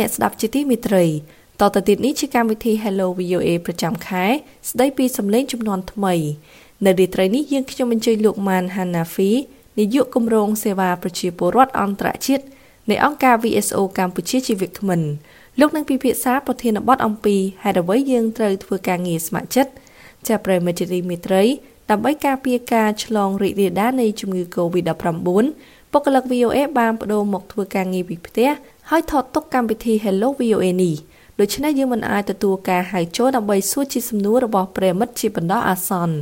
អស់លោកអ្នកស្ដាប់ជាទីមេត្រីតទៅទៀតនេះជាកម្មវិធី Hello VOA ប្រចាំខែ ស្ដីពីសម្លេងចំនួនថ្មី នៅរាត្រីនេះយើងខ្ញុំអញ្ជើញលោកម៉ានហាណាហ្វីនាយកគម្រោងសេវាប្រជាពលរដ្ឋអន្តរជាតិនៃអង្គការ VSO កម្ពុជាជាវិក្កាមិនលោកនឹងពិភាក្សាប្រធានបទអំពីហេតុអ្វីយើងត្រូវធ្វើការងារស្ម័គ្រចិត្តចាប្រិមត្តរីមេត្រីដើម្បីការពារការឆ្លងរីករាលដាលនៃជំងឺ Covid-19 បុគ្គលិក VOA បានបដូរមកធ្វើការងារពីផ្ទះហើយថតទុកកម្មវិធី Hello VOA នេះដូច្នេះយើងមិនអាចទទួលការហៅចូលដើម្បីសួរជាសំណួររបស់ប្រិមិត្តជាបណ្ដោះអាសន្ន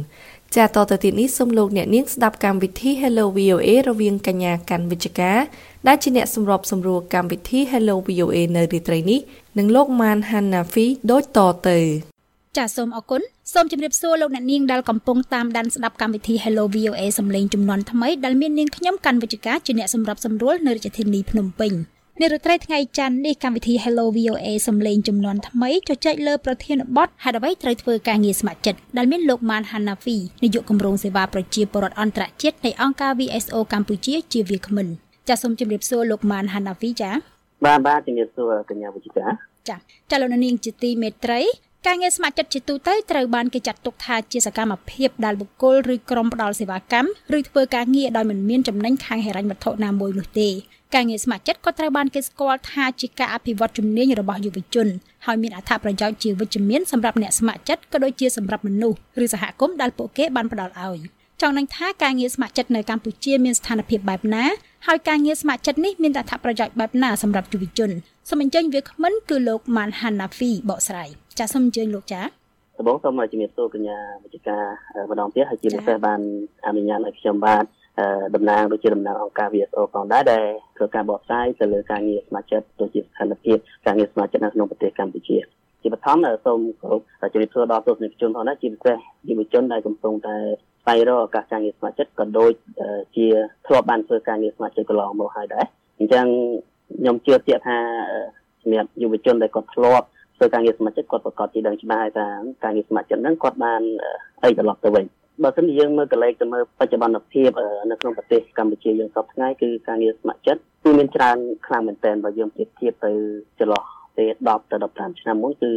ចាតទៅទៀតនេះសូមលោកអ្នកនាងស្ដាប់កម្មវិធី Hello VOA រវាងកញ្ញាកាន់វិជ្ជការដែលជាអ្នកសម្របសម្រួលកម្មវិធី Hello VOA នៅរាត្រីនេះនិងលោកម៉ានហាណាហ្វីដូចតទៅ ចាសសូមអរគុណសូមជម្រាបសួរលោកអ្នកនាងដែលកំពុងតាមដានស្ដាប់កម្មវិធី Hello VOA សំឡេងចំនួនថ្មីដែលមាននាងខ្ញុំកាន់វិជ្ជការជាអ្នកសម្របសម្រួលនៅរាជធានីភ្នំពេញនារាត្រីថ្ងៃច័ន្ទនេះកម្មវិធី Hello VOA សំឡេងចំនួនថ្មីជជែកលើប្រធានបទហេតុអ្វីត្រូវធ្វើការងារស្ម័គ្រចិត្តដែលមានលោកម៉ានហាណាហ្វីនាយកគម្រោងសេវាប្រជាពលរដ្ឋអន្តរជាតិនៃអង្គការ VSO កម្ពុជាជាវាគ្មិនចាសសូមជម្រាបសួរលោកម៉ានហាណាហ្វីចាបាទបាទជំរាបសួរកញ្ញាវិជ្ជាចាចាលោកនាងជាទីមេត្រី ការងារស្ម័គ្រចិត្តជាទូទៅត្រូវបានគេចាត់ទុកថាជាសកម្មភាពដែលបុគ្គលឬក្រុមផ្ដល់សេវាកម្មឬធ្វើការងារដោយមិនមានចំណេញខាងហិរញ្ញវត្ថុណាមួយនោះទេការងារស្ម័គ្រចិត្តក៏ត្រូវបានគេស្គាល់ថាជាការអភិវឌ្ឍជំនាញរបស់យុវជនហើយមានអត្ថប្រយោជន៍ជាវិជ្ជមានសម្រាប់អ្នកស្ម័គ្រចិត្តក៏ដូចជាសម្រាប់មនុស្សឬសហគមន៍ដែលពួកគេបានផ្ដល់ឲ្យចង់នឹងថាការងារស្ម័គ្រចិត្តនៅកម្ពុជាមានស្ថានភាពបែបណាហើយការងារស្ម័គ្រចិត្តនេះមានអត្ថប្រយោជន៍បែបណាសម្រាប់យុវជនសូមអញ្ជើញវាគ្មិនគឺលោកម៉ានហាណាហ្វីបកស្រាយ ចាសសូមអញ្ជើញលោកចាដំបូងសូមជំរាបសួរកញ្ញាវិជ្ជការម្ដងទៀតហើយជាពិសេសបានអនុញ្ញាតឲ្យខ្ញុំបាទតំណាងដូចជាតំណាងអង្គការ VSO ផងដែរដែលធ្វើការបកស្រាយទៅលើការងារស្ម័គ្រចិត្តដូចជាស្ថានភាពការងារស្ម័គ្រចិត្តនៅក្នុងប្រទេសកម្ពុជាជាបឋមសូមគោរពជំរាបសួរដល់ទស្សនិកជនផងដែរជាពិសេសយុវជនដែលកំពុងតែស្វែងរកឱកាសការងារស្ម័គ្រចិត្តក៏ដូចជាធ្លាប់បានធ្វើការងារស្ម័គ្រចិត្តកន្លងមកហើយដែរអញ្ចឹងខ្ញុំជឿជាក់ថាសម្រាប់យុវជនដែលគាត់ធ្លាប់ ធ្វើការងារស្ម័គ្រចិត្តគាត់ប្រកាសជាដឹងច្បាស់ថាការងារស្ម័គ្រចិត្តហ្នឹងគាត់បានអីត្រឡប់ទៅវិញបើសិនជាយើងមើលកលេចទៅមើលបច្ចុប្បន្នភាពនៅក្នុងប្រទេសកម្ពុជាយើងសពថ្ងៃគឺការងារស្ម័គ្រចិត្តគឺមានច្រើនខ្លាំងមែនទែនបើយើងប្រៀបធៀបទៅចន្លោះពេល10ទៅ15ឆ្នាំមុនគឺ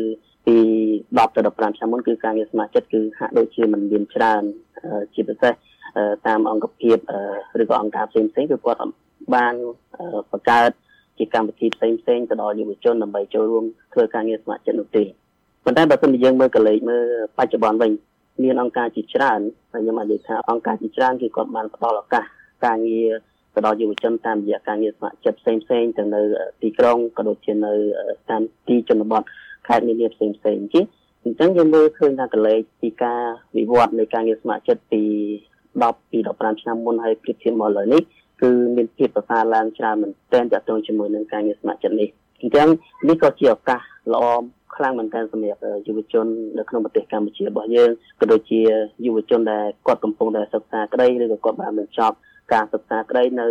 ពី10ទៅ15ឆ្នាំមុនគឺការងារស្ម័គ្រចិត្តគឺហាក់ដូចជាមិនមានច្រើនជាពិសេសតាមអង្គភាពឬក៏អង្គការផ្សេងផ្សេងគឺគាត់បានបង្កើត ជាកម្មវិធីផ្សេងផ្សេងទៅដល់យុវជនដើម្បីចូលរួមធ្វើការងារស្ម័គ្រចិត្តនោះទេប៉ុន្តែបើសិនជាយើងមើលកលេចមើលបច្ចុប្បន្នវិញមានអង្គការជាច្រើនហើយខ្ញុំអាចនិយាយថាអង្គការជាច្រើនគឺគាត់បានផ្ដល់ឱកាសការងារទៅដល់យុវជនតាមរយៈការងារស្ម័គ្រចិត្តផ្សេងផ្សេងទៅនៅទីក្រុងក៏ដូចជានៅតាមទីជនបទខេត្តនានាផ្សេងផ្សេងជាអញ្ចឹងយើងមើលឃើញថាកលេសពីការវិវត្តនៃការងារស្ម័គ្រចិត្តពី10ពី15ឆ្នាំមុនហើយប្រៀបធៀបមកឥឡូវនេះ គឺមានភាពប្រសើរឡើងច្រើនមែនទែនទាក់ទងជាមួយនឹងការងារស្ម័គ្រចិត្តនេះអញ្ចឹងនេះក៏ជាឱកាសល្អខ្លាំងមែនទែនសម្រាប់យុវជននៅក្នុងប្រទេសកម្ពុជារបស់យើងក៏ដូចជាយុវជនដែលគាត់កំពុងតែសិក្សាក្តីឬក៏គាត់បានបញ្ចប់ការសិក្សាក្តីនៅ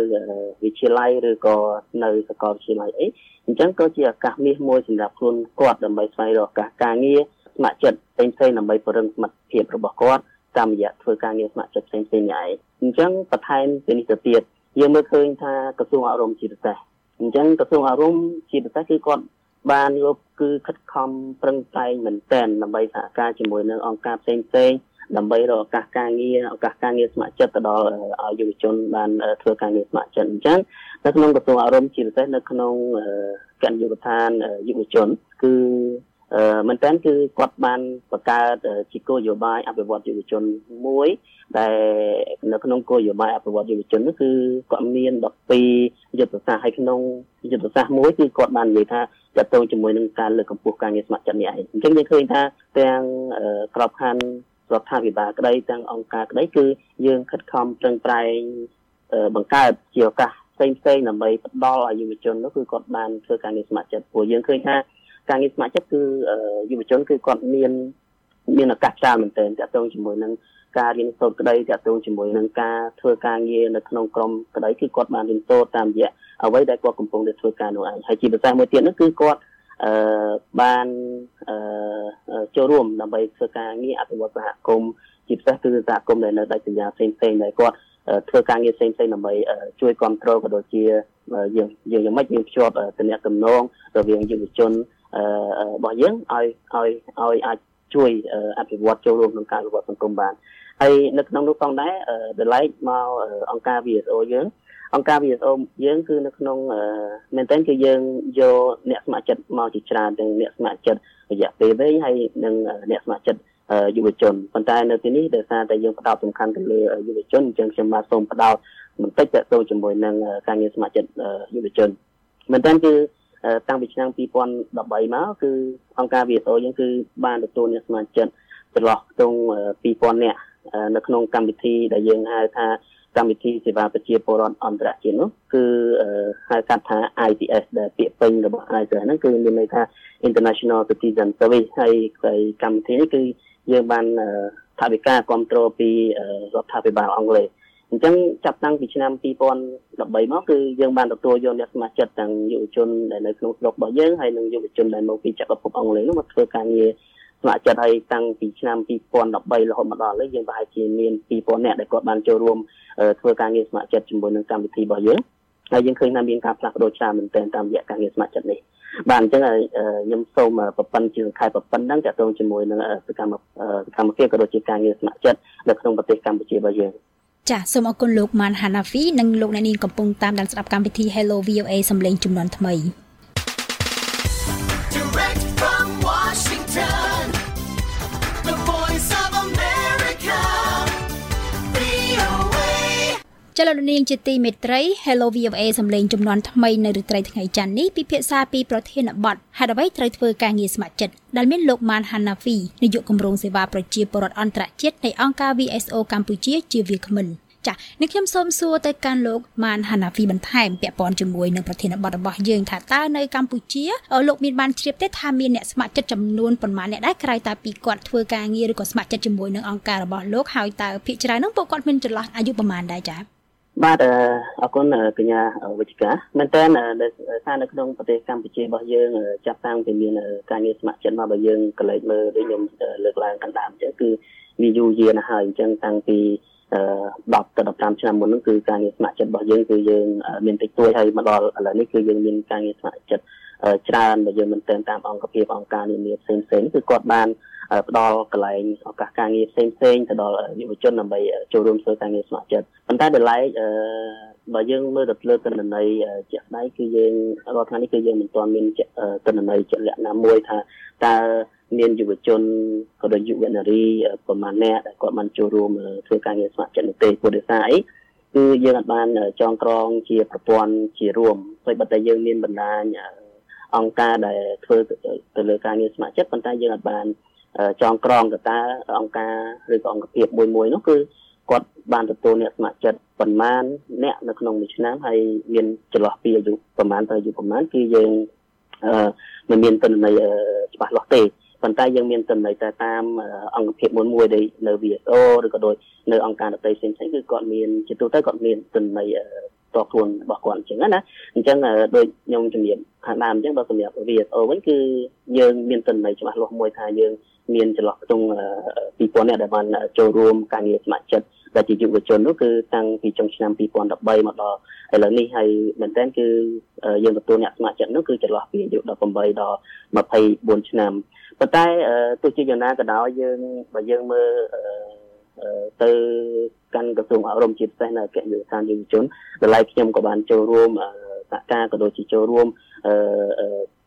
វិទ្យាល័យឬក៏នៅសាកលវិទ្យាល័យអីអញ្ចឹងក៏ជាឱកាសមាសមួយសម្រាប់ខ្លួនគាត់ដើម្បីស្វែងរកឱកាសការងារស្ម័គ្រចិត្តផ្សេងផ្សេងដើម្បីពង្រឹងសមត្ថភាពរបស់គាត់តាមរយៈធ្វើការងារស្ម័គ្រចិត្តផ្សេងផ្សេងនេះឯងអញ្ចឹងបន្ថែមពីនេះទៅទៀត យើងមើលឃើញថាក្រសួងអប់រំជាពិសេសអញ្ចឹងក្រសួងអប់រំជាពិសេសគឺគាត់បានយកគឺខិតខំប្រឹងប្រែងមែនទែនដើម្បីសហការជាមួយនឹងអង្គការផ្សេងផ្សេងដើម្បីរកឱកាសការងារឱកាសការងារស្ម័គ្រចិត្តទៅដល់ឲ្យយុវជនបានធ្វើការងារស្ម័គ្រចិត្តអញ្ចឹងនៅក្នុងក្រសួងអប់រំជាពិសេសនៅក្នុងគណៈយុវដ្ឋានយុវជនគឺអឺ មែនតើគឺគាត់បានបង្កើតជាគោលនយោបាយអភិវឌ្ឍយុវជនមួយដែលនៅក្នុងគោលនយោបាយអភិវឌ្ឍយុវជននោះគឺគាត់មាន12យុទ្ធសាស្ត្រហើយក្នុងយុទ្ធសាស្ត្រមួយគឺគាត់បាននិយាយថាតទៅជាមួយនឹងការលើកកម្ពស់ការងារស្ម័គ្រចិត្តនេះឯងអញ្ចឹងយើងឃើញថាទាំងក្របខ័ណ្ឌរដ្ឋាភិបាលក្តីទាំងអង្គការក្តីគឺយើងខិតខំប្រឹងប្រែងបង្កើតជាឱកាសផ្សេងផ្សេងដើម្បីផ្ដល់ឲ្យយុវជននោះគឺគាត់បានធ្វើការងារស្ម័គ្រចិត្តព្រោះយើងឃើញថា ការងារស្ម័គ្រចិត្តគឺយុវជនគឺគាត់មានមានឱកាសច្រើនមែនទែនទាក់ទងជាមួយនឹងការរៀនសូត្រក្តីទាក់ទងជាមួយនឹងការធ្វើការងារនៅក្នុងក្រុមក្តីគឺគាត់បានរៀនសូត្រតាមរយៈអ្វីដែលគាត់កំពុងតែធ្វើការនោះឯងហើយជាភាសាមួយទៀតនោះគឺគាត់អឺបានអឺចូលរួមដើម្បីធ្វើការងារអភិវឌ្ឍសហគមន៍ជាពិសេសគឺសហគមន៍ដែលនៅដាច់សញ្ញាផ្សេងផ្សេងដែលគាត់ធ្វើការងារផ្សេងផ្សេងដើម្បីជួយគ្រប់គ្រងក៏ដូចជាយើងយើងយ៉ាងម៉េចយើងភ្ជាប់តំណែងតំណងរវាងយុវជន របស់យើងឲ្យឲ្យឲ្យអាចជួយអភិវឌ្ឍចូលរួមក្នុងការវិវត្តសង្គមបានហើយនៅក្នុងនោះផងដែរតម្លៃមកអង្គការ VSO យើងអង្គការ VSO យើងគឺនៅក្នុងមែនតើគឺយើងយកអ្នកស្ម័គ្រចិត្តមកជាច្រើនទាំងអ្នកស្ម័គ្រចិត្តរយៈពេលវែងហើយនិងអ្នកស្ម័គ្រចិត្តយុវជនប៉ុន្តែនៅទីនេះដោយសារតែយើងផ្ដោតសំខាន់ទៅលើយុវជនអញ្ចឹងខ្ញុំបាទសូមផ្ដោតបន្តិចតទៅជាមួយនឹងការងារស្ម័គ្រចិត្តយុវជនមែនតើគឺ តាំងពីឆ្នាំ2013មកគឺអង្គការ VSO យើងគឺបានទទួលអ្នកស្ម័គ្រចិត្តចន្លោះខ្ទង់2000នាក់នៅក្នុងកម្មវិធីដែលយើងហៅថាកម្មវិធីសេវាប្រជាពលរដ្ឋអន្តរជាតិនោះគឺហៅកាត់ថា ICS ដែលពាក្យពេញរបស់ ICS ហ្នឹងគឺមានន័យថា International Citizen Service ហើយកម្មវិធីនេះគឺយើងបានថាវិការគ្រប់គ្រងពីរដ្ឋាភិបាលអង់គ្លេស អញ្ចឹងចាប់តាំងពីឆ្នាំ2013មកគឺយើងបានទទួលយកអ្នកសមាជិកទាំងយុវជនដែលនៅក្នុងស្រុករបស់យើងហើយនិងយុវជនដែលមកពីចក្រភពអង់គ្លេសនោះមកធ្វើការងារស្ម័គ្រចិត្តឲ្យតាំងពីឆ្នាំ2013រហូតមកដល់ឥឡូវយើងប្រហែលជាមាន2000នាក់ដែលគាត់បានចូលរួមធ្វើការងារស្ម័គ្រចិត្តជាមួយនឹងកម្មវិធីរបស់យើងហើយយើងឃើញថាមានការផ្លាស់ប្ដូរច្រើនមែនទែនតាមរយៈការងារស្ម័គ្រចិត្តនេះបាទអញ្ចឹងខ្ញុំសូមប្រពន្ធជាខែប្រពន្ធហ្នឹងតទៅជាមួយនឹងសកម្មសកម្មភាពក៏ដូចជាការងារស្ម័គ្រចិត្តនៅក្នុងប្រទេសកម្ពុជារបស់យើង ចាសសូមអរគុណលោកម៉ាន់ហាណាហ្វីនិងលោកអ្នកនាងកំពុងតាមដានស្ដាប់កម្មវិធី Hello VOA សំឡេងចំនួនថ្មី ចលនាជាទីមេត្រី Hello VOA សំឡេងចំនួនថ្មីនៅរាត្រីថ្ងៃច័ន្ទនេះពិភាក្សាពីប្រធានបទហេតុអ្វីត្រូវធ្វើការងារស្ម័គ្រចិត្តដែលមានលោកម៉ានហាណាហ្វីនាយកគម្រោងសេវាប្រជាពលរដ្ឋអន្តរជាតិនៃអង្គការ VSO កម្ពុជាជាវាគ្មិនចា៎នេះខ្ញុំសូមសួរទៅកាន់លោកម៉ានហាណាហ្វីបន្ថែមពាក់ព័ន្ធជាមួយនឹងប្រធានបទរបស់យើងថាតើនៅកម្ពុជាលោកមានបានជ្រាបទេថាមានអ្នកស្ម័គ្រចិត្តចំនួនប៉ុន្មានអ្នកដែរក្រៅតែពីគាត់ធ្វើការងារឬក៏ស្ម័គ្រចិត្តជាមួយនឹងអង្គការរបស់លោកហើយតើភាគច្រើននោះពួកគាត់មានចន្លោះអាយុប្រមាណដែរចា៎ បាទអរគុណកញ្ញាវិជ្ជការមែនតើសារនៅក្នុងប្រទេសកម្ពុជារបស់យើងចាប់តាំងពីមានការងារស្ម័គ្រចិត្តមករបស់យើងកលេចមើលដូចខ្ញុំលើកឡើងកណ្ដាលអញ្ចឹងគឺវាយូរយារណាស់ហើយអញ្ចឹងតាំងពី10ទៅ15ឆ្នាំមុនហ្នឹងគឺការងារស្ម័គ្រចិត្តរបស់យើងគឺយើងមានតិចតួចហើយមកដល់ឥឡូវនេះគឺយើងមានការងារស្ម័គ្រចិត្ត ច្រើនដែលយើងមិនតាមតាមអង្គភាពអង្គការនានាផ្សេងផ្សេងគឺគាត់បានផ្ដល់កន្លែងឱកាសការងារផ្សេងផ្សេងទៅដល់យុវជនដើម្បីចូលរួមធ្វើការងារស្ម័គ្រចិត្តប៉ុន្តែដល់ឡែកបើយើងមើលទៅលើទិន្នន័យជាក់ស្ដែងគឺយើងរាល់ថ្ងៃនេះគឺយើងមិនទាន់មានទិន្នន័យជាក់លាក់ណាមួយថាតើមានយុវជនក៏ដូចយុវនារីប្រមាណអ្នកដែលគាត់បានចូលរួមធ្វើការងារស្ម័គ្រចិត្តនោះទេព្រោះដោយសារអីគឺយើងអាចបានចងក្រងជាប្រព័ន្ធជារួមហើយបើតែយើងមានបណ្ដាញ អង្គការដែលធ្វើទៅលើការងារស្ម័គ្រចិត្តប៉ុន្តែយើងអាចបានចងក្រងទៅតើអង្គការឬក៏អង្គភាពមួយមួយនោះគឺគាត់បានទទួលអ្នកស្ម័គ្រចិត្តប្រមាណអ្នកនៅក្នុងមួយឆ្នាំហើយមានចន្លោះពីអាយុប្រមាណទៅអាយុប្រមាណគឺយើងអឺមិនមានទិន្នន័យច្បាស់លាស់ទេប៉ុន្តែយើងមានទិន្នន័យតែតាមអង្គភាពមួយមួយដែលនៅ VSO ឬក៏ដូចនៅអង្គការដទៃផ្សេងៗគឺគាត់មានជាទូទៅគាត់មានទិន្ន ន័យតខ្លួនរបស់គាត់អញ្ចឹងណាអញ្ចឹងដូចខ្ញុំជំរាបខាងដើមអញ្ចឹងដល់សម្រាប់ VSO វិញគឺយើងមានទិន្នន័យច្បាស់លាស់មួយថាយើងមានចន្លោះខ្ទង់2000នាក់ដែលបានចូលរួមការងារស្ម័គ្រចិត្តដែលជាយុវជននោះគឺតាំងពីចុងឆ្នាំ2013មកដល់ឥឡូវនេះហើយមែនតើគឺយើងទទួលអ្នកស្ម័គ្រចិត្តនោះគឺចន្លោះពីអាយុ18ដល់24ឆ្នាំប៉ុន្តែទោះជាយ៉ាងណាក៏ដោយយើងបើយើងមើល ទៅកាន់ក្រសួងអប់រំជាពិសេសនៅអគ្គនាយកដ្ឋានយុវជនតម្លៃខ្ញុំក៏បានចូលរួមសហការក៏ដូចជាចូលរួម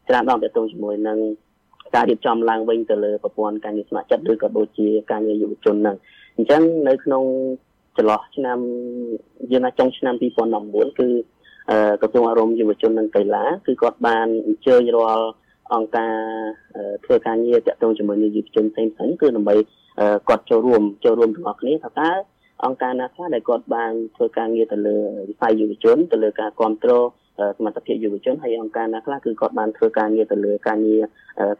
ច្រើនដងទាក់ទងជាមួយនឹងការរៀបចំឡើងវិញទៅលើប្រព័ន្ធការងារស្ម័គ្រចិត្តឬក៏ដូចជាការងារយុវជនហ្នឹងអញ្ចឹងនៅក្នុងចន្លោះឆ្នាំយើងថាចុងឆ្នាំ2019គឺក្រសួងអប់រំយុវជននិងកីឡាគឺគាត់បានអញ្ជើញរាល់អង្គការធ្វើការងារតាក់ទងជាមួយនឹងយុវជនផ្សេងៗគឺដើម្បី គាត់ចូលរួមចូលរួមទាំងអស់គ្នាថាតើអង្គការណាខ្លះដែលគាត់បានធ្វើការងារទៅលើវិស័យយុវជនទៅលើការគ្រប់គ្រងសមត្ថភាពយុវជនហើយអង្គការណាខ្លះគឺគាត់បានធ្វើការងារទៅលើការងារ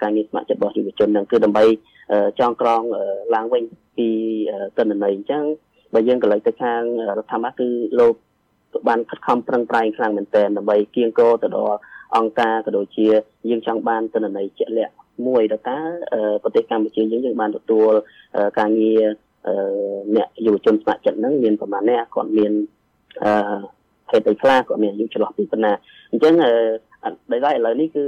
ការងារស្ម័គ្រចិត្តរបស់យុវជនហ្នឹងគឺដើម្បីចងក្រងឡើងវិញពីទិន្នន័យអញ្ចឹងបើយើងកន្លែងទៅខាងរដ្ឋាភិបាលគឺលោកបានខិតខំប្រឹងប្រែងខ្លាំងមែនទែនដើម្បីគៀងគរទៅដល់ អង្គការក៏ដូចជាយើងចង់បានទិន្នន័យជាក់លាក់មួយដល់តើប្រទេសកម្ពុជាយើងយើងបានទទួលការងារអ្នកយុវជនស្ម័គ្រចិត្តហ្នឹងមានប្រមាណអ្នកគាត់មានអឺភេទអីខ្លះគាត់មានអាយុចន្លោះពីប៉ុណ្ណាអញ្ចឹងដោយឡែកឥឡូវនេះគឺ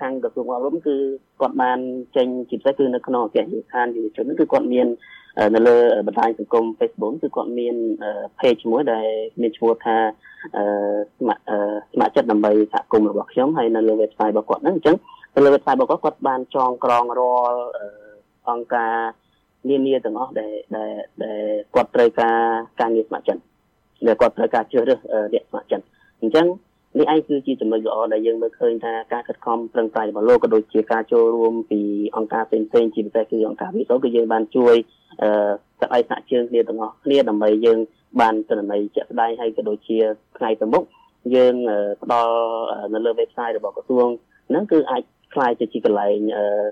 ខាងក្រសួងអប់រំគឺគាត់បានចេញជាពិសេសគឺនៅក្នុងអគ្គនាយកដ្ឋានយុវជនគឺគាត់មាន នៅលើបណ្ដាញសង្គម Facebook គឺគាត់មាន page មួយដែលមានឈ្មោះថាស្ម័គ្រស្ម័គ្រចិត្តដើម្បីសហគមន៍របស់ខ្ញុំហើយនៅលើ website របស់គាត់ហ្នឹងអញ្ចឹងនៅលើ website របស់គាត់គាត់បានចងក្រងរាល់អង្គការនានាទាំងអស់ដែលដែលគាត់ត្រូវការការងារស្ម័គ្រចិត្តដែលគាត់ត្រូវការជ្រើសរើសអ្នកស្ម័គ្រចិត្តអញ្ចឹង នេះឯងគឺជាចំណុចល្អដែលយើងមើលឃើញថាការខិតខំប្រឹងប្រែងរបស់លោកក៏ដូចជាការចូលរួមពីអង្គការផ្សេងៗជាពិសេសគឺអង្គការវិសោគឺយើងបានជួយអឺសក្តិសហជើងគ្នាទាំងអស់គ្នាដើម្បីយើងបានទិន្នន័យជាក់ស្ដែងហើយក៏ដូចជាថ្ងៃទៅមុខយើងផ្ដល់នៅលើ website របស់ក្រសួងហ្នឹងគឺអាចខ្លាយទៅជាកន្លែង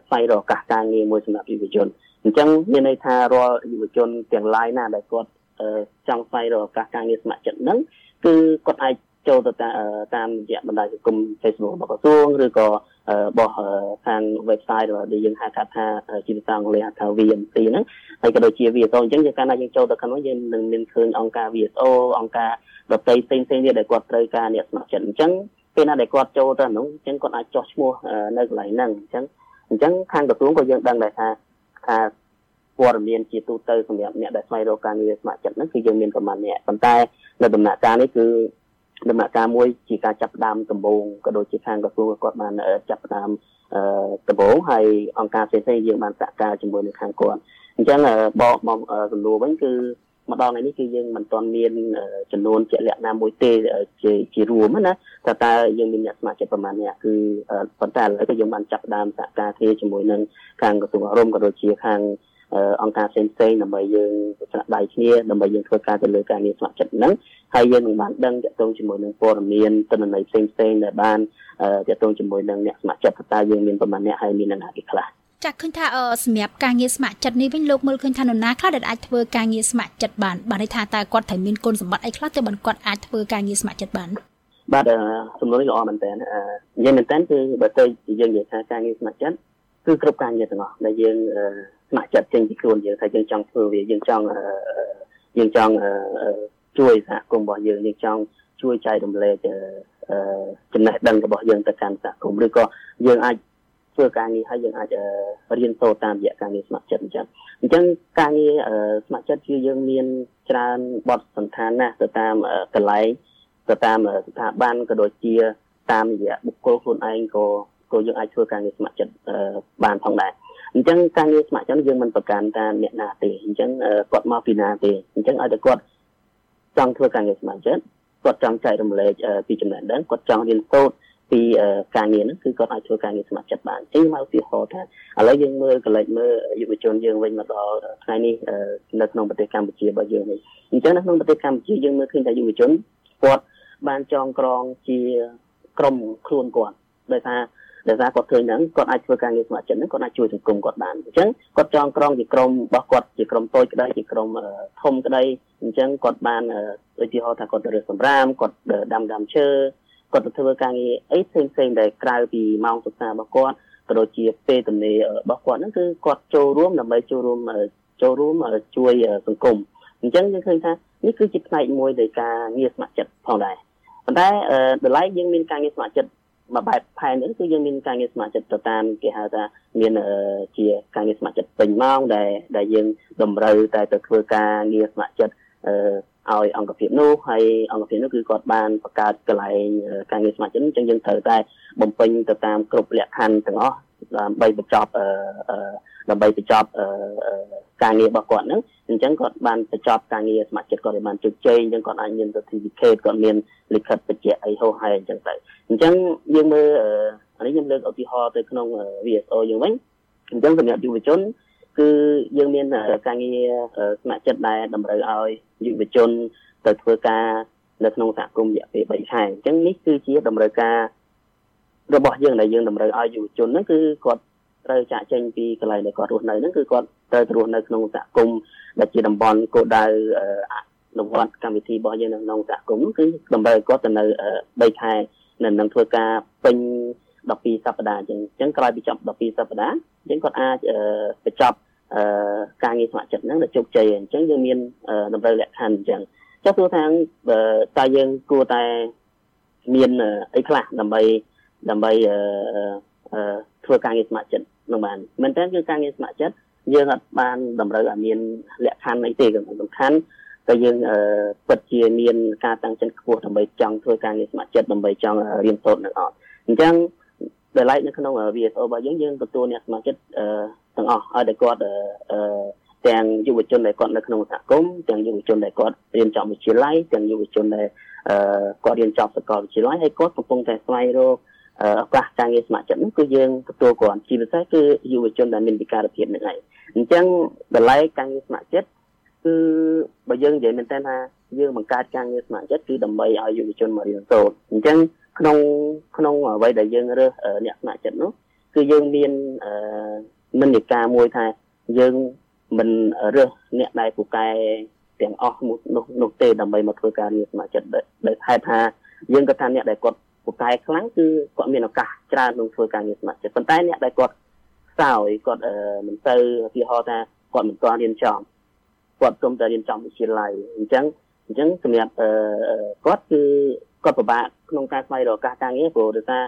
ស្វែងរកឱកាសការងារមួយសម្រាប់យុវជនអញ្ចឹងមានន័យថារាល់យុវជនទាំងឡាយណាដែលគាត់ចង់ស្វែងរកឱកាសការងារស្ម័គ្រចិត្តហ្នឹងគឺគាត់អាច ចូលទៅតាមរយៈបណ្ដាញសង្គម Facebook របស់ក្រសួងឬក៏របស់ខាង website ដែលយើងហៅកាត់ថាជាភាសាអង់គ្លេសហៅថា VMT ហ្នឹងហើយក៏ដូចជា VSO អញ្ចឹងយើងកាលណាយើងចូលទៅខាងនោះយើងនឹងមានឃើញអង្គការ VSO អង្គការដទៃផ្សេងផ្សេងទៀតដែលគាត់ត្រូវការអ្នកស្ម័គ្រចិត្តអញ្ចឹងពេលណាដែលគាត់ចូលទៅហ្នឹងអញ្ចឹងគាត់អាចចោះឈ្មោះនៅកន្លែងហ្នឹងអញ្ចឹងអញ្ចឹងខាងក្រសួងក៏យើងដឹងដែរថាថាព័ត៌មានជាទូទៅសម្រាប់អ្នកដែលស្វែងរកការងារស្ម័គ្រចិត្តហ្នឹងគឺយើងមានប្រមាណអ្នកប៉ុន្តែនៅដំណាក់កាលនេះគឺ ដំណាក់កាលមួយជាការចាប់ផ្ដើមដំបូងក៏ដូចជាខាងក្រសួងគាត់បានចាប់ផ្ដើមដំបូងហើយអង្គការផ្សេងៗយើងបានសហការជាមួយនឹងខាងគាត់អញ្ចឹងបកមកសំណួរវិញគឺម្ដងនេះគឺយើងមិនទាន់មានចំនួនជាក់លាក់ណាមួយទេជាជារួមណាតែតើយើងមានអ្នកស្ម័គ្រចិត្តប្រមាណអ្នកគឺប៉ុន្តែឥឡូវក៏យើងបានចាប់ផ្ដើមសហការគ្នាជាមួយនឹងខាងក្រសួងអប់រំក៏ដូចជាខាង អង្គការផ្សេងផ្សេងដើម្បីយើងស្នាក់ដៃគ្នាដើម្បីយើងធ្វើការទៅលើការងារស្ម័គ្រចិត្តហ្នឹងហើយយើងនឹងបានដឹងទាក់ទងជាមួយនឹងព័ត៌មានទិន្នន័យផ្សេងផ្សេងដែលបានទាក់ទងជាមួយនឹងអ្នកស្ម័គ្រចិត្តតើយើងមានប្រមាណអ្នកហើយមានអ្នកណាគេខ្លះចាក់ឃើញថាសម្រាប់ការងារស្ម័គ្រចិត្តនេះវិញលោកមើលឃើញថានរណាខ្លះដែលអាចធ្វើការងារស្ម័គ្រចិត្តបានបានន័យថាតើគាត់ត្រូវមានគុណសម្បត្តិអីខ្លះទើបបានគាត់អាចធ្វើការងារស្ម័គ្រចិត្តបានបាទសំណួរនេះល្អមែនតើនិយាយមែនតើគឺបើទៅយើងនិយាយថាការងារស្ម័គ្រចិត្ត គឺគ្រប់ការងារទាំងអស់ដែលយើងស្ម័គ្រចិត្តចេញពីខ្លួនយើងថាយើងចង់ធ្វើវាយើងចង់យើងចង់ជួយសហគមន៍របស់យើងយើងចង់ជួយចែករំលែកចំណេះដឹងរបស់យើងទៅកាន់សហគមន៍ឬក៏យើងអាចធ្វើការងារហើយយើងអាចរៀនសូត្រតាមរយៈការងារស្ម័គ្រចិត្តអញ្ចឹងអញ្ចឹងការងារស្ម័គ្រចិត្តគឺយើងមានច្រើនបទសន្តានណាស់ទៅតាមកន្លែងទៅតាមស្ថាប័នក៏ដូចជាតាមរយៈបុគ្គលខ្លួនឯងក៏ ក៏យើងអាចធ្វើការងារស្ម័គ្រចិត្តបានផងដែរអញ្ចឹងការងារស្ម័គ្រចិត្តយើងមិនប្រកាន់តាមអ្នកណាទេអញ្ចឹងគាត់មកពីណាទេអញ្ចឹងឲ្យតែគាត់ចង់ធ្វើការងារស្ម័គ្រចិត្តគាត់ចង់ចែករំលែកពីចំណេះដឹងគាត់ចង់រៀនសូត្រពីការងារហ្នឹងគឺគាត់អាចធ្វើការងារស្ម័គ្រចិត្តបានអញ្ចឹងមកឧទាហរណ៍ថាឥឡូវយើងមើលកលិចមើលយុវជនយើងវិញមកដល់ថ្ងៃនេះនៅក្នុងប្រទេសកម្ពុជារបស់យើងវិញអញ្ចឹងនៅក្នុងប្រទេសកម្ពុជាយើងមើលឃើញថាយុវជនគាត់បានចងក្រងជាក្រុមខ្លួនគាត់ដោយសារ ដោយសារគាត់ឃើញហ្នឹងគាត់អាចធ្វើការងារស្ម័គ្រចិត្តហ្នឹងគាត់អាចជួយសង្គមគាត់បានអញ្ចឹងគាត់ចងក្រងជាក្រុមរបស់គាត់ជាក្រុមតូចក្តីជាក្រុមធំក្តីអញ្ចឹងគាត់បានឧទាហរណ៍ថាគាត់ទៅរើសសម្រាមគាត់ដាំដាំឈើគាត់ទៅធ្វើការងារអីផ្សេងផ្សេងដែលក្រៅពីម៉ោងសិក្សារបស់គាត់ក៏ដូចជាពេលទំនេររបស់គាត់ហ្នឹងគឺគាត់ចូលរួមដើម្បីចូលរួមចូលរួមជួយសង្គមអញ្ចឹងយើងឃើញថានេះគឺជាផ្នែកមួយនៃការងារស្ម័គ្រចិត្តផងដែរប៉ុន្តែតម្លៃយើងមានការងារស្ម័គ្រចិត្ត មួយបែបផែននេះគឺយើងមានការងារស្ម័គ្រចិត្តទៅតាមគេហៅថាមានជាការងារស្ម័គ្រចិត្តពេញម៉ោងដែលដែលយើងតម្រូវតែទៅធ្វើការងារស្ម័គ្រចិត្តឲ្យអង្គភាពនោះហើយអង្គភាពនោះគឺគាត់បានបង្កើតកន្លែងការងារស្ម័គ្រចិត្តអញ្ចឹងយើងត្រូវតែបំពេញទៅតាមគ្រប់លក្ខខណ្ឌទាំងអស់ដើម្បីបញ្ចប់ ដើម្បីបញ្ចប់ការងាររបស់គាត់ហ្នឹងអញ្ចឹងគាត់បានបញ្ចប់ការងារស្ម័គ្រចិត្តគាត់បានជោគជ័យអញ្ចឹងគាត់អាចមាន certificate គាត់មានលិខិតបញ្ជាក់អីហោះហើយអញ្ចឹងទៅអញ្ចឹងយើងមើលអានេះខ្ញុំលើកឧទាហរណ៍ទៅក្នុង VSO យើងវិញអញ្ចឹងសម្រាប់យុវជនគឺយើងមានការងារស្ម័គ្រចិត្តដែលតម្រូវឲ្យយុវជនទៅធ្វើការនៅក្នុងសហគមន៍រយៈពេល3ខែអញ្ចឹងនេះគឺជាតម្រូវការរបស់យើងដែលយើងតម្រូវឲ្យយុវជនហ្នឹងគឺគាត់ ត្រូវចាក់ចេញពីកន្លែងដែលគាត់រស់នៅហ្នឹងគឺគាត់ត្រូវរស់នៅក្នុងសហគមន៍ដែលជាតំបន់គោលដៅអនុវត្តកម្មវិធីរបស់យើងនៅក្នុងសហគមន៍នោះគឺតម្រូវគាត់ទៅនៅ3ខែនៅនឹងធ្វើការពេញ12សប្តាហ៍អញ្ចឹងអញ្ចឹងក្រោយពីចប់12សប្តាហ៍អញ្ចឹងគាត់អាចបញ្ចប់ការងារស្ម័គ្រចិត្តហ្នឹងដល់ជោគជ័យអញ្ចឹងយើងមានតម្រូវលក្ខខណ្ឌអញ្ចឹងចុះទោះថាតើយើងគួរតែមានអីខ្លះដើម្បីដើម្បី ធ្វើការងារស្ម័គ្រចិត្តនឹងបានមែនតើគឺការងារស្ម័គ្រចិត្តយើងអត់បានតម្រូវឲ្យមានលក្ខខណ្ឌអីទេសំខាន់តែយើងពិតជាមានការតាំងចិត្តខ្ពស់ដើម្បីចង់ធ្វើការងារស្ម័គ្រចិត្តដើម្បីចង់រៀនសូត្រនឹងអត់អញ្ចឹងដែលឡែកនៅក្នុង VSO របស់យើងយើងទទួលអ្នកស្ម័គ្រចិត្តទាំងអស់ឲ្យតែគាត់ទាំងយុវជនដែលគាត់នៅក្នុងសហគមន៍ទាំងយុវជនដែលគាត់រៀនចប់វិទ្យាល័យទាំងយុវជនដែលគាត់រៀនចប់សាកលវិទ្យាល័យហើយគាត់កំពុងតែស្វែងរក ឱកាសការងារស្ម័គ្រចិត្តនោះគឺយើងទទួលគាត់ជាពិសេសគឺយុវជនដែលមានវិការភាពនឹងឯងអញ្ចឹងតម្លៃការងារស្ម័គ្រចិត្តគឺបើយើងនិយាយមែនតើថាយើងបង្កើតការងារស្ម័គ្រចិត្តគឺដើម្បីឲ្យយុវជនមករៀនសូត្រអញ្ចឹងក្នុងក្នុងអ្វីដែលយើងរើសអ្នកស្ម័គ្រចិត្តនោះគឺយើងមាននិន្នាការមួយថាយើងមិនរើសអ្នកដែលពូកែទាំងអស់នោះនោះទេដើម្បីមកធ្វើការងារស្ម័គ្រចិត្តដោយហេតុថាយើងក៏ថាអ្នកដែលគាត់ ពូកែខ្លាំងគឺគាត់មានឱកាសច្រើនក្នុងធ្វើការងារស្ម័គ្រចិត្តប៉ុន្តែអ្នកដែលគាត់ខ្សោយគាត់មិនទៅឧទាហរណ៍ថាគាត់មិនទាន់រៀនចប់គាត់សូមតែរៀនចប់វិទ្យាល័យអញ្ចឹងអញ្ចឹងសម្រាប់គាត់គឺគាត់ពិបាកក្នុងការស្វែងរកឱកាសការងារព្រោះដោយសារ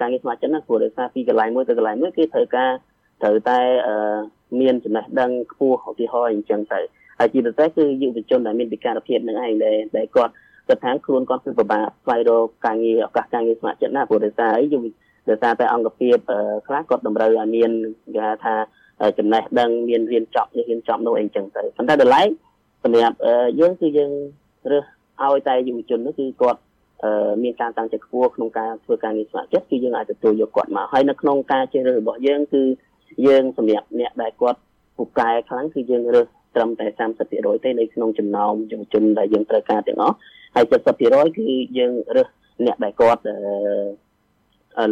ការងារស្ម័គ្រចិត្តណាព្រោះដោយសារពីកន្លែងមួយទៅកន្លែងមួយគេត្រូវការត្រូវតែមានចំណេះដឹងខ្ពស់ឧទាហរណ៍អញ្ចឹងទៅហើយជាពិសេសគឺយុវជនដែលមានពិការភាពនឹងឯងដែលដែលគាត់ គិតថាខ្លួនគាត់គឺពិបាកស្វែងរកការងារឱកាសការងារស្ម័គ្រចិត្តណាព្រោះដោយសារអីយុវដោយសារតែអង្គភាពខ្លះគាត់តម្រូវឲ្យមានគេហៅថាចំណេះដឹងមានរៀនចប់នេះរៀនចប់នោះអីចឹងទៅប៉ុន្តែដល់ឡែកសម្រាប់យើងគឺយើងរើសឲ្យតែយុវជននោះគឺគាត់មានការតាំងចិត្តខ្ពស់ក្នុងការធ្វើការងារស្ម័គ្រចិត្តគឺយើងអាចទទួលយកគាត់មកហើយនៅក្នុងការជ្រើសរើសរបស់យើងគឺយើងសម្រាប់អ្នកដែលគាត់ពូកែខ្លាំងគឺយើងរើស ត្រឹមតែ30%ទេនៅក្នុងចំណោមយុវជនដែលយើងត្រូវការទាំងអស់ហើយ70%គឺយើងរើសអ្នកដែលគាត់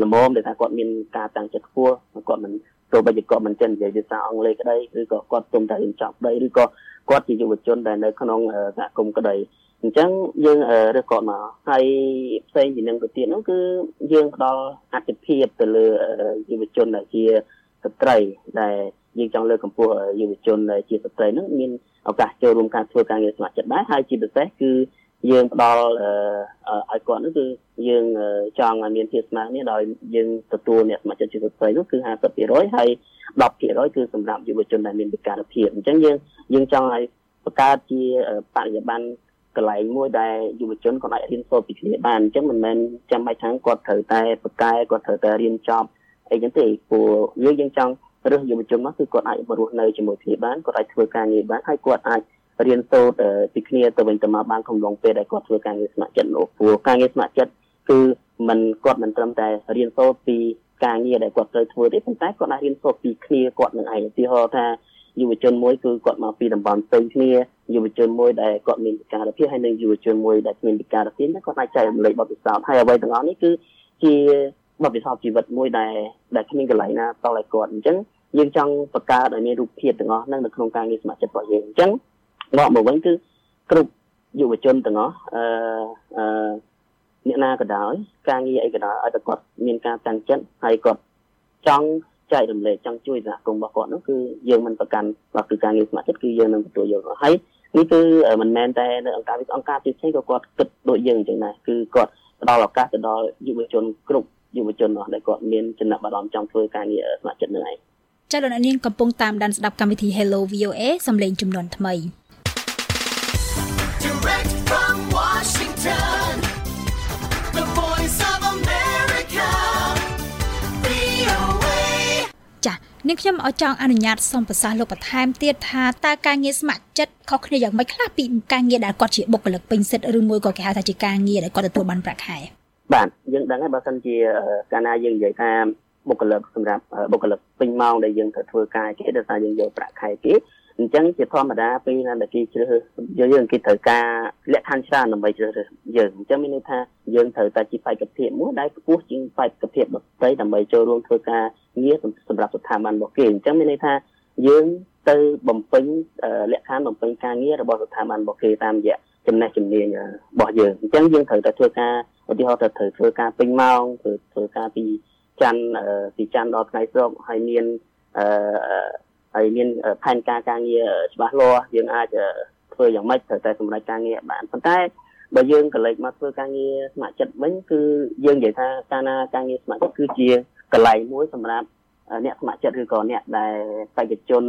ល្មមដែលថាគាត់មានការតាំងចិត្តខ្ពស់គាត់មិនទោះបីជាគាត់មិនចេះនិយាយភាសាអង់គ្លេសក្តីឬក៏គាត់ទុំតែរៀនចប់ក្តីឬក៏គាត់ជាយុវជនដែលនៅក្នុងសហគមន៍ក្តីអញ្ចឹងយើងរើសគាត់មកហើយផ្សេងពីនឹងទៅទៀតនោះគឺយើងផ្ដល់អត្ថិភាពទៅលើយុវជនដែលជាស្ត្រីដែល យើងចង់លើកកម្ពស់យុវជនដែលជាស្ត្រីនោះមានឱកាសចូលរួមការធ្វើការងារស្ម័គ្រចិត្តដែរហើយជាពិសេសគឺយើងផ្ដល់ឲ្យគាត់នោះគឺយើងចង់ឲ្យមានភាពស្មើគ្នាដោយយើងទទួលអ្នកសមាជិកជាស្ត្រីនោះគឺ50%ហើយ10%គឺសម្រាប់យុវជនដែលមានពិការភាពអញ្ចឹងយើងយើងចង់ឲ្យបង្កើតជាបរិយាបន្នកន្លែងមួយដែលយុវជនគាត់អាចរៀនសូត្រពីគ្នាបានអញ្ចឹងមិនមែនចាំបាច់ថាគាត់ត្រូវតែបកកែគាត់ត្រូវតែរៀនចប់អីចឹងទេព្រោះយើងយើងចង់ រើសយុវជនមកគឺគាត់អាចរស់នៅជាមួយគ្នាបានគាត់អាចធ្វើការងារបានហើយគាត់អាចរៀនសូត្រពីគ្នាទៅវិញទៅមកបានកំឡុងពេលដែលគាត់ធ្វើការងារស្ម័គ្រចិត្តនោះព្រោះការងារស្ម័គ្រចិត្តគឺมันគាត់មិនត្រឹមតែរៀនសូត្រពីការងារដែលគាត់ត្រូវធ្វើទេប៉ុន្តែគាត់អាចរៀនសូត្រពីគ្នាគាត់នឹងឯងឧទាហរណ៍ថាយុវជនមួយគឺគាត់មកពីតំបន់ផ្សេងគ្នាយុវជនមួយដែលគាត់មានពិការភាពហើយនិងយុវជនមួយដែលគ្មានពិការភាពគាត់អាចចែករំលែកបទពិសោធន៍ហើយអ្វីទាំងអស់នេះគឺជា បទពិសោធន៍ជីវិតមួយដែលដែលគ្មានកន្លែងណាតឲ្យគាត់អញ្ចឹងយើងចង់បង្កើតឲ្យមានរូបភាពទាំងអស់ហ្នឹងនៅក្នុងការងារស្ម័គ្រចិត្តរបស់យើងអញ្ចឹងមកមកវិញគឺគ្រប់យុវជនទាំងអស់អឺអឺអ្នកណាក៏ដោយការងារអីក៏ដោយឲ្យតែគាត់មានការតាំងចិត្តហើយគាត់ចង់ចែករំលែកចង់ជួយសហគមន៍របស់គាត់នោះគឺយើងមិនប្រកាន់បាទគឺការងារស្ម័គ្រចិត្តគឺយើងនឹងទទួលយកហើយនេះគឺមិនមែនតែនៅអង្គការវិអង្គការផ្សេងក៏គាត់គិតដូចយើងអញ្ចឹងដែរគឺគាត់ផ្ដល់ឱកាសទៅដល់យុវជនគ្រប់ យុវជនដែលគាត់មានចំណាប់អារម្មណ៍ចង់ធ្វើការងារស្ម័គ្រចិត្តនឹងឯងចាលោកនាងកំពុងតាមដានស្ដាប់កម្មវិធី Hello VOA សំឡេងចំនួនថ្មី Direct from Washington The Voice of America VOA ចានាងខ្ញុំអចង់អនុញ្ញាតសូមប្រសាសន៍លោកបន្ថែមទៀតថាតើការងារស្ម័គ្រចិត្តខុសគ្នាយ៉ាងម៉េចខ្លះពីការងារដែលគាត់ជាបុគ្គលិកពេញសិទ្ធិឬមួយក៏គេហៅថាជាការងារដែលគាត់ទទួលបានប្រាក់ខែ បាទយើងដឹងហើយបើសិនជាកាលណាយើងនិយាយថាបុគ្គលិកសម្រាប់បុគ្គលិកពេញម៉ោងដែលយើងត្រូវធ្វើការគេដោយសារយើងយកប្រាក់ខែគេអញ្ចឹងជាធម្មតាពេលណាដែលគេជ្រើសយើងយើងគេត្រូវការលក្ខខណ្ឌច្រើនដើម្បីជ្រើសរើសយើងអញ្ចឹងមានន័យថាយើងត្រូវតែជាបេក្ខភាពមួយដែលខ្ពស់ជាងបេក្ខភាពដទៃដើម្បីចូលរួមធ្វើការងារសម្រាប់ស្ថាប័នរបស់គេអញ្ចឹងមានន័យថាយើងទៅបំពេញលក្ខខណ្ឌបំពេញការងាររបស់ស្ថាប័នរបស់គេតាមរយៈចំណេះជំនាញរបស់យើងអញ្ចឹងយើងត្រូវតែធ្វើការ ឧទាហរណ៍ទៅត្រូវធ្វើការពេញម៉ោងធ្វើធ្វើការពីច័ន្ទពីច័ន្ទដល់ថ្ងៃស្រុកហើយមានអឺហើយមានផែនការការងារច្បាស់លាស់យើងអាចធ្វើធ្វើយ៉ាងម៉េចត្រូវតែសម្រេចការងារបានប៉ុន្តែបើយើងកលេចមកធ្វើការងារស្ម័គ្រចិត្តវិញគឺយើងនិយាយថាកាលណាការងារស្ម័គ្រចិត្តគឺជាកន្លែងមួយសម្រាប់អ្នកស្ម័គ្រចិត្តឬក៏អ្នកដែលបេក្ខជន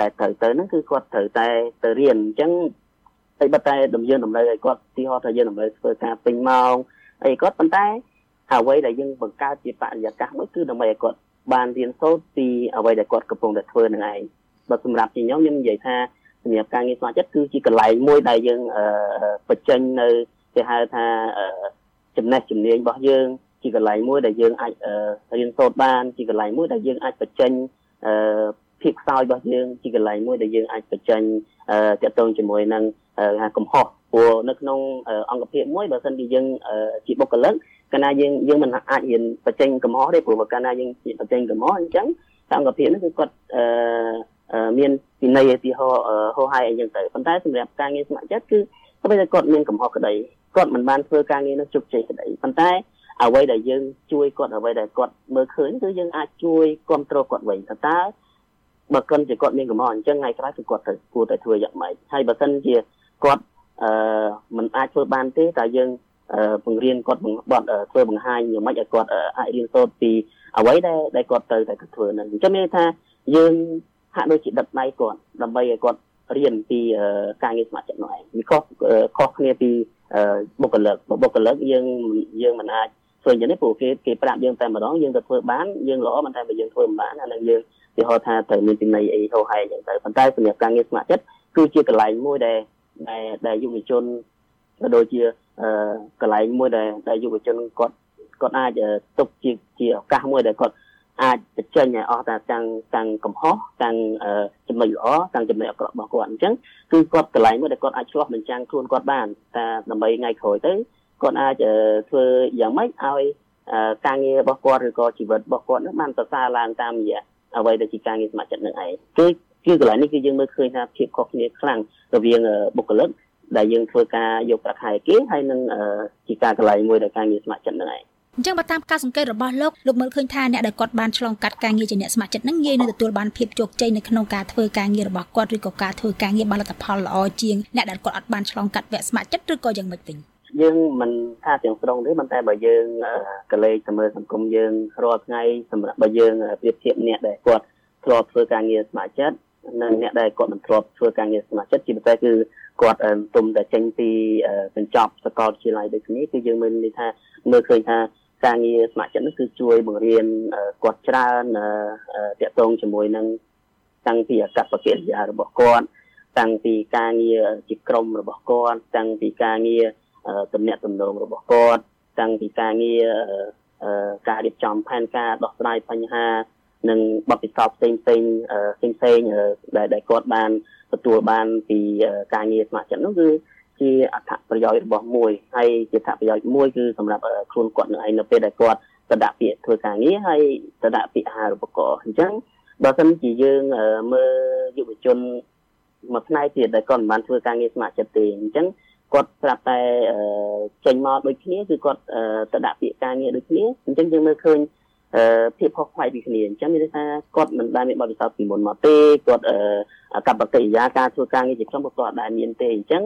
ដែលត្រូវទៅហ្នឹងគឺគាត់ត្រូវតែទៅរៀនអញ្ចឹងតែបើតែដំយើងតម្រូវឲ្យគាត់ទីហោថាយើងតម្រូវធ្វើការពេញម៉ោង អីគាត់ប៉ុន្តែអ្វីដែលយើងបង្កើតជាបរិយាកាសមួយគឺដើម្បីឲ្យគាត់បានរៀនសូត្រពីអ្វីដែលគាត់កំពុងតែធ្វើនឹងឯងបើសម្រាប់ជាខ្ញុំខ្ញុំនិយាយថាសម្រាប់ការងារស្ម័គ្រចិត្តគឺជាកន្លែងមួយដែលយើងបញ្ចេញនៅគេហៅថាចំណេះជំនាញរបស់យើងជាកន្លែងមួយដែលយើងអាចរៀនសូត្របានជាកន្លែងមួយដែលយើងអាចបញ្ចេញភាពខ្សោយរបស់យើងជាកន្លែងមួយដែលយើងអាចបញ្ចេញតាក់ទងជាមួយនឹងកំហុស ព្រោះនៅក្នុងអង្គភាពមួយបើសិនជាយើងជាបុគ្គលិកកាលណាយើងយើងមិនអាចរៀនបញ្ចេញកំហុសទេព្រោះកាលណាយើងបញ្ចេញកំហុសអញ្ចឹងអង្គភាពនេះគឺគាត់មានវិន័យឧទាហរណ៍ហោហាយអីចឹងទៅប៉ុន្តែសម្រាប់ការងារស្ម័គ្រចិត្តគឺបើតែគាត់មានកំហុសក្តីគាត់មិនបានធ្វើការងារនោះជោគជ័យក្តីប៉ុន្តែអ្វីដែលយើងជួយគាត់អ្វីដែលគាត់មើលឃើញគឺយើងអាចជួយគ្រប់គ្រងគាត់វិញតើបើគាត់ជាគាត់មានកំហុសអញ្ចឹងថ្ងៃក្រោយគឺគាត់ទៅគួរតែធ្វើយ៉ាងម៉េចហើយបើសិនជាគាត់ អឺមិនអាចធ្វើបានទេតែយើងបង្រៀនគាត់បត់ធ្វើបង្ហាញយ៉ាងម៉េចឲ្យគាត់អាចរៀនសូត្រពីអ្វីដែលដែលគាត់ត្រូវតែធ្វើនឹងអញ្ចឹងមានថាយើងហាក់ដូចជាដឹកដៃគាត់ដើម្បីឲ្យគាត់រៀនពីការងារស្ម័គ្រចិត្តនោះឯងវាខុសខុសគ្នាពីបុគ្គលិកបុគ្គលិកយើងយើងមិនអាចធ្វើយ៉ាងនេះព្រោះគេគេប្រាប់យើងតែម្ដងយើងទៅធ្វើបានយើងល្អមិនតែបើយើងធ្វើមិនបានអានឹងយើងគេហៅថាត្រូវមានពីនៃអីហោហែយ៉ាងទៅប៉ុន្តែសម្រាប់ការងារស្ម័គ្រចិត្តគឺជាកន្លែងមួយដែល ដែលដែលយុវជនក៏ដូចជាកន្លែងមួយដែលដែលយុវជនគាត់គាត់អាចទុកជាជាឱកាសមួយដែលគាត់អាចបញ្ចេញឲ្យអស់តាទាំងទាំងកំហុសទាំងចំណុចល្អទាំងចំណុចអាក្រក់របស់គាត់អញ្ចឹងគឺគាត់កន្លែងមួយដែលគាត់អាចឆ្លោះបញ្ចាំងខ្លួនគាត់បានតែដើម្បីថ្ងៃក្រោយទៅគាត់អាចធ្វើយ៉ាងម៉េចឲ្យការងាររបស់គាត់ឬក៏ជីវិតរបស់គាត់នឹងបានប្រសើរឡើងតាមរយៈអ្វីដែលជាការងារស្ម័គ្រចិត្តនឹងឯងគឺ គឺកន្លែងនេះគឺយើងមើលឃើញថាភាពខុសគ្នាខ្លាំងរវាងបុគ្គលិកដែលយើងធ្វើការយកប្រាក់ខែគេហើយនឹងជាការកន្លែងមួយដែលការងារស្ម័គ្រចិត្តនឹងឯងអញ្ចឹងបើតាមការសង្កេតរបស់លោកលោកមើលឃើញថាអ្នកដែលគាត់បានឆ្លងកាត់ការងារជាអ្នកស្ម័គ្រចិត្តនឹងងាយនឹងទទួលបានភាពជោគជ័យនៅក្នុងការធ្វើការងាររបស់គាត់ឬក៏ការធ្វើការងារបានលទ្ធផលល្អជាងអ្នកដែលគាត់អត់បានឆ្លងកាត់វគ្គស្ម័គ្រចិត្តឬក៏យ៉ាងម៉េចវិញយើងមិនថាទាំងស្រុងទេប៉ុន្តែបើយើងកលេចទៅមើលសង្គមយើងរាល់ថ្ងៃសម្រាប់បើយើងប្រៀបធៀបអ្នកដែលគាត់ធ្លាប់ធ្វើការងារស្ម័គ្រចិត្ត និងអ្នកដែលគាត់មិនធ្លាប់ធ្វើការងារស្ម័គ្រចិត្តជាពិសេសគឺគាត់ទុំតែចេញពីបញ្ចប់សាកលវិទ្យាល័យដូចគ្នាគឺយើងមើលនេះថាមើលឃើញថាការងារស្ម័គ្រចិត្តនេះគឺជួយបង្រៀនគាត់ច្រើនតាក់ទងជាមួយនឹងតាំងពីអកប្បកិរិយារបស់គាត់តាំងពីការងារជាក្រុមរបស់គាត់តាំងពីការងារទំនាក់ទំនងរបស់គាត់តាំងពីការងារការរៀបចំផែនការដោះស្រាយបញ្ហា និងបទពិសោធន៍ផ្សេងផ្សេងផ្សេងផ្សេងដែលដែលគាត់បានទទួលបានពីការងារស្ម័គ្រចិត្តនោះគឺជាអត្ថប្រយោជន៍របស់មួយហើយជាអត្ថប្រយោជន៍មួយគឺសម្រាប់ខ្លួនគាត់នឹងឯងនៅពេលដែលគាត់ទៅដាក់ពាក្យធ្វើការងារហើយទៅដាក់ពាក្យអាហារូបករណ៍អញ្ចឹងបើសិនជាយើងមើលយុវជនមួយផ្នែកទៀតដែលគាត់មិនបានធ្វើការងារស្ម័គ្រចិត្តទេអញ្ចឹងគាត់ប្រាប់តែចេញមកដូចគ្នាគឺគាត់ទៅដាក់ពាក្យការងារដូចគ្នាអញ្ចឹងយើងមើលឃើញ ភាពខុសប្លែកពីគ្នាអញ្ចឹងមានន័យថាគាត់មិនបានមានបទពិសោធន៍ពីមុនមកទេគាត់កប្បកិរិយាការធ្វើការងារជាក្រុមគាត់អត់ដែលមានទេអញ្ចឹង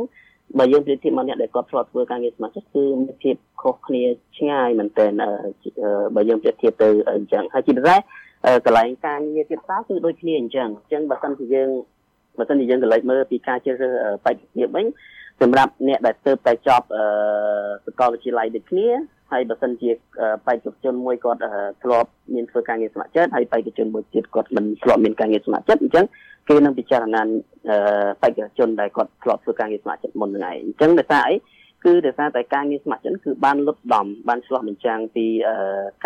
បើយើងប្រៀបធៀបមកអ្នកដែលគាត់ធ្លាប់ធ្វើការងារស្ម័គ្រចិត្តគឺមានភាពខុសគ្នាឆ្ងាយមែនទែនបើយើងប្រៀបធៀបទៅអញ្ចឹងហើយជាពិសេសកន្លែងការងារទៀតតើគឺដូចគ្នាអញ្ចឹងអញ្ចឹងបើសិនជាយើងបើសិនជាយើងកន្លែងមើលពីការជ្រើសរើសបច្ចេកវិទ្យាវិញសម្រាប់អ្នកដែលទើបតែចប់សាកលវិទ្យាល័យដូចគ្នា ហើយបើសិនជាបេក្ខជនមួយគាត់ធ្លាប់មានធ្វើការងារស្ម័គ្រចិត្តហើយបេក្ខជនមួយទៀតគាត់មិនធ្លាប់មានការងារស្ម័គ្រចិត្តអញ្ចឹងគេនឹងពិចារណាបេក្ខជនដែលគាត់ធ្លាប់ធ្វើការងារស្ម័គ្រចិត្តមុនហ្នឹងឯងអញ្ចឹងដោយសារអីគឺដោយសារតែការងារស្ម័គ្រចិត្តគឺបានលុបដំបានឆ្លោះបញ្ចាំងពី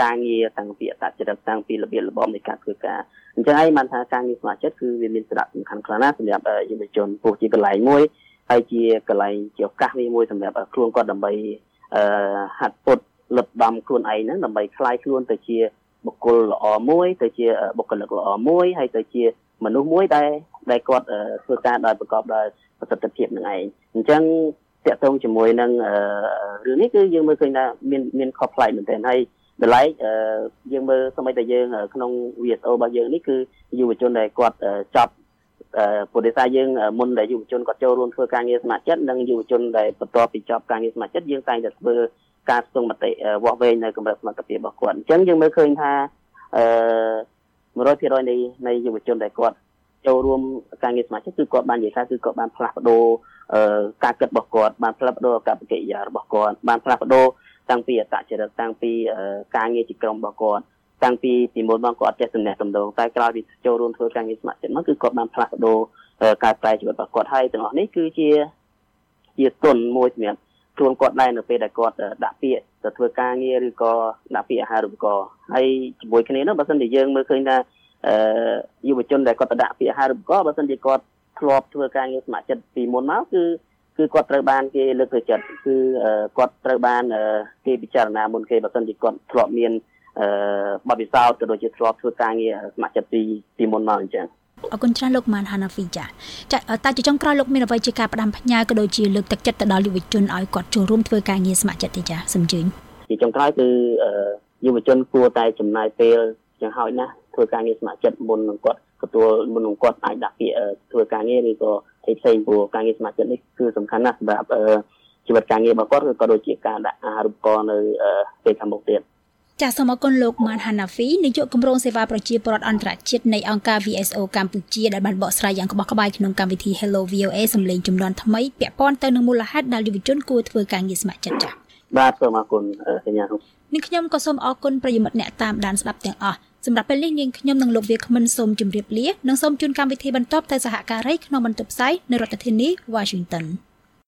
ការងារតាំងពីអត្តចរិតតាំងពីរបៀបរបបនៃការធ្វើការអញ្ចឹងហើយបានថាការងារស្ម័គ្រចិត្តគឺវាមានសារៈសំខាន់ខ្លាំងណាស់សម្រាប់យុវជនពោះជាកន្លែងមួយហើយជាកន្លែងជាឱកាសមួយសម្រាប់ខ្លួនគាត់ដើម្បីអឺហាត់ពុត លឹបដំខ្លួនឯងហ្នឹងដើម្បីคลายខ្លួនទៅជាបុគ្គលល្អមួយទៅជាបុគ្គលិកល្អមួយហើយទៅជាមនុស្សមួយដែលដែលគាត់ធ្វើការដោយប្រកបដោយប្រសិទ្ធភាពនឹងឯងអញ្ចឹងតកតងជាមួយនឹងរឿងនេះគឺយើងមើលឃើញថាមានមានខុសប្លែកមែនទែនហើយតម្លៃយើងមើលសម័យតែយើងក្នុង VSO របស់យើងនេះគឺយុវជនដែលគាត់ចប់ ពុទ្ធិសាយើងមុនដែលយុវជនគាត់ចូលរួមធ្វើការងារស្ម័គ្រចិត្តនិងយុវជនដែលបន្ទាប់ពីចប់ការងារស្ម័គ្រចិត្តយើងតែងតែធ្វើ ការស្ទង់មតិវាស់វែងនៅកម្រិតសមត្ថភាពរបស់គាត់អញ្ចឹងយើងមើលឃើញថាអឺ100%នៃនៃយុវជនដែលគាត់ចូលរួមការងារសមាជិកគឺគាត់បាននិយាយថាគឺគាត់បានផ្លាស់ប្ដូរការគិតរបស់គាត់បានផ្លាស់ប្ដូរកប្បកិរិយារបស់គាត់បានផ្លាស់ប្ដូរតាំងពីអតចរិតតាំងពីការងារជាក្រុមរបស់គាត់តាំងពីពីមុនមកគាត់ចេះតំណែងតំណងតែក្រោយពីចូលរួមធ្វើការងារស្ម័គ្រចិត្តមកគឺគាត់បានផ្លាស់ប្ដូរការប្រែជីវិតរបស់គាត់ហើយទាំងអស់នេះគឺជាជាទុនមួយសម្រាប់ ខ្លួនគាត់ដែរនៅពេលដែលគាត់ដាក់ពាក្យទៅធ្វើការងារឬក៏ដាក់ពាក្យអាហារូបករណ៍ហើយជាមួយគ្នានោះបើសិនជាយើងមើលឃើញថាអឺយុវជនដែលគាត់ទៅដាក់ពាក្យអាហារូបករណ៍បើសិនជាគាត់ធ្លាប់ធ្វើការងារស្ម័គ្រចិត្តពីមុនមកគឺគឺគាត់ត្រូវបានគេលើកទឹកចិត្តគឺគាត់ត្រូវបានគេពិចារណាមុនគេបើសិនជាគាត់ធ្លាប់មានអឺបទពិសោធន៍ក៏ដូចជាធ្លាប់ធ្វើការងារស្ម័គ្រចិត្តពីពីមុនមកអញ្ចឹង អរគុណច្រើនលោកម៉ានហាណាហ្វីចាចាតែជាចុងក្រោយលោកមានអ្វីជាការផ្ដាំផ្ញើក៏ដូចជាលើកទឹកចិត្តទៅដល់យុវជនឲ្យគាត់ចូលរួមធ្វើការងារស្ម័គ្រចិត្តទេចាសូមជឿជាចុងក្រោយគឺយុវជនគួរតែចំណាយពេលយ៉ាងហោចណាស់ធ្វើការងារស្ម័គ្រចិត្តមុននឹងគាត់ទទួលមុននឹងគាត់អាចដាក់ពាក្យធ្វើការងារឬក៏អីផ្សេងព្រោះការងារស្ម័គ្រចិត្តនេះគឺសំខាន់ណាស់សម្រាប់ជីវិតការងាររបស់គាត់ក៏ដូចជាការដាក់អាហារូបករណ៍នៅពេលខាងមុខទៀត ចាសសូមអរគុណលោកម៉ានហាណាហ្វីនាយកគម្រោងសេវាប្រជាពលរដ្ឋអន្តរជាតិនៃអង្គការ VSO កម្ពុជាដែលបានបកស្រាយយ៉ាងក្បោះក្បាយក្នុងកម្មវិធី Hello VOA សម្លេងចំនួនថ្មីពាក់ព័ន្ធទៅនឹងមូលហេតុដែលយុវជនគួរធ្វើការងារស្ម័គ្រចិត្តចា៎បាទសូមអរគុណកញ្ញានាងខ្ញុំក៏សូមអរគុណប្រិយមិត្តអ្នកតាមដានស្ដាប់ទាំងអស់សម្រាប់ពេលនេះនាងខ្ញុំនិងលោកវាគ្មិនសូមជម្រាបលានិងសូមជូនកម្មវិធីបន្តទៅសហការីក្នុងបន្ទប់ផ្សាយនៅរដ្ឋធានី Washington